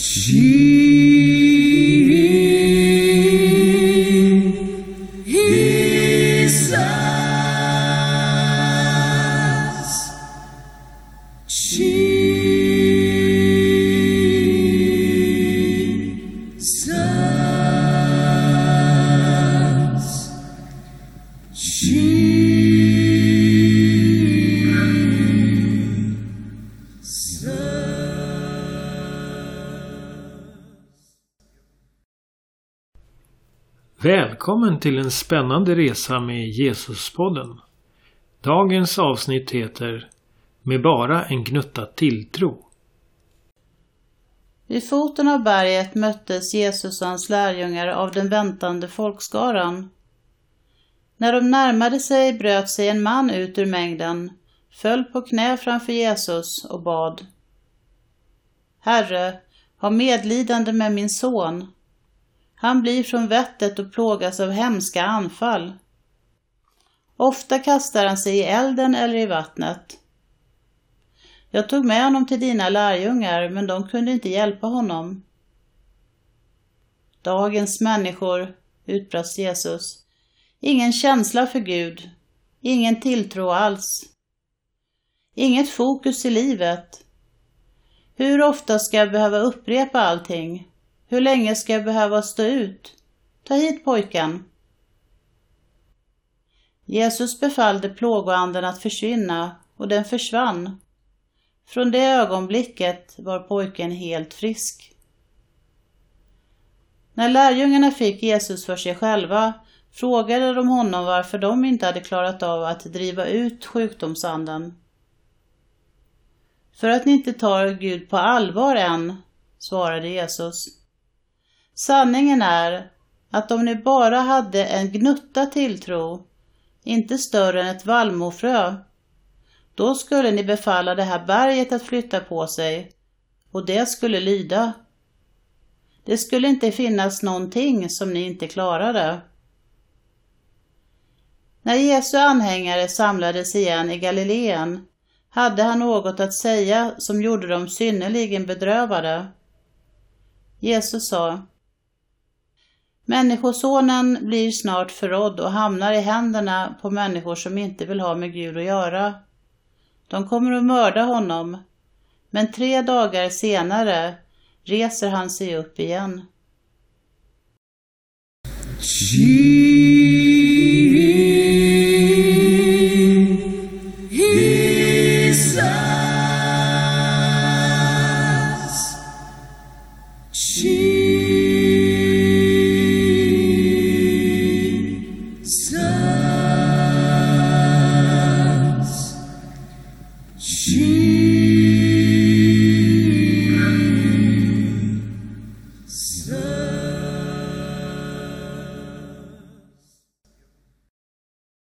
ti. Välkommen till en spännande resa med Jesuspodden. Dagens avsnitt heter Med bara en gnutta tilltro. Vid foten av berget möttes Jesus och hans lärjungar av den väntande folkskaran. När de närmade sig bröt sig en man ut ur mängden, föll på knä framför Jesus och bad. Herre, ha medlidande med min son han blir från vettet och plågas av hemska anfall. Ofta kastar han sig i elden eller i vattnet. Jag tog med honom till dina lärjungar, men de kunde inte hjälpa honom. Dagens människor, utbrast Jesus. Ingen känsla för Gud, ingen tilltro alls. Inget fokus i livet. Hur ofta ska jag behöva upprepa allting? Hur länge ska jag behöva stå ut? Ta hit pojken. Jesus befallde plågoanden att försvinna och den försvann. Från det ögonblicket var pojken helt frisk. När lärjungarna fick Jesus för sig själva frågade de honom varför de inte hade klarat av att driva ut sjukdomsanden. För att ni inte tar Gud på allvar än, svarade Jesus. Sanningen är att om ni bara hade en gnutta tilltro, inte större än ett vallmofrö, då skulle ni befalla det här berget att flytta på sig och det skulle lyda. Det skulle inte finnas någonting som ni inte klarade. När Jesu anhängare samlades igen i Galileen hade han något att säga som gjorde dem synnerligen bedrövade. Jesus sa Människosonen blir snart förrådd och hamnar i händerna på människor som inte vill ha med Gud att göra. De kommer att mörda honom, men tre dagar senare reser han sig upp igen. Jesus.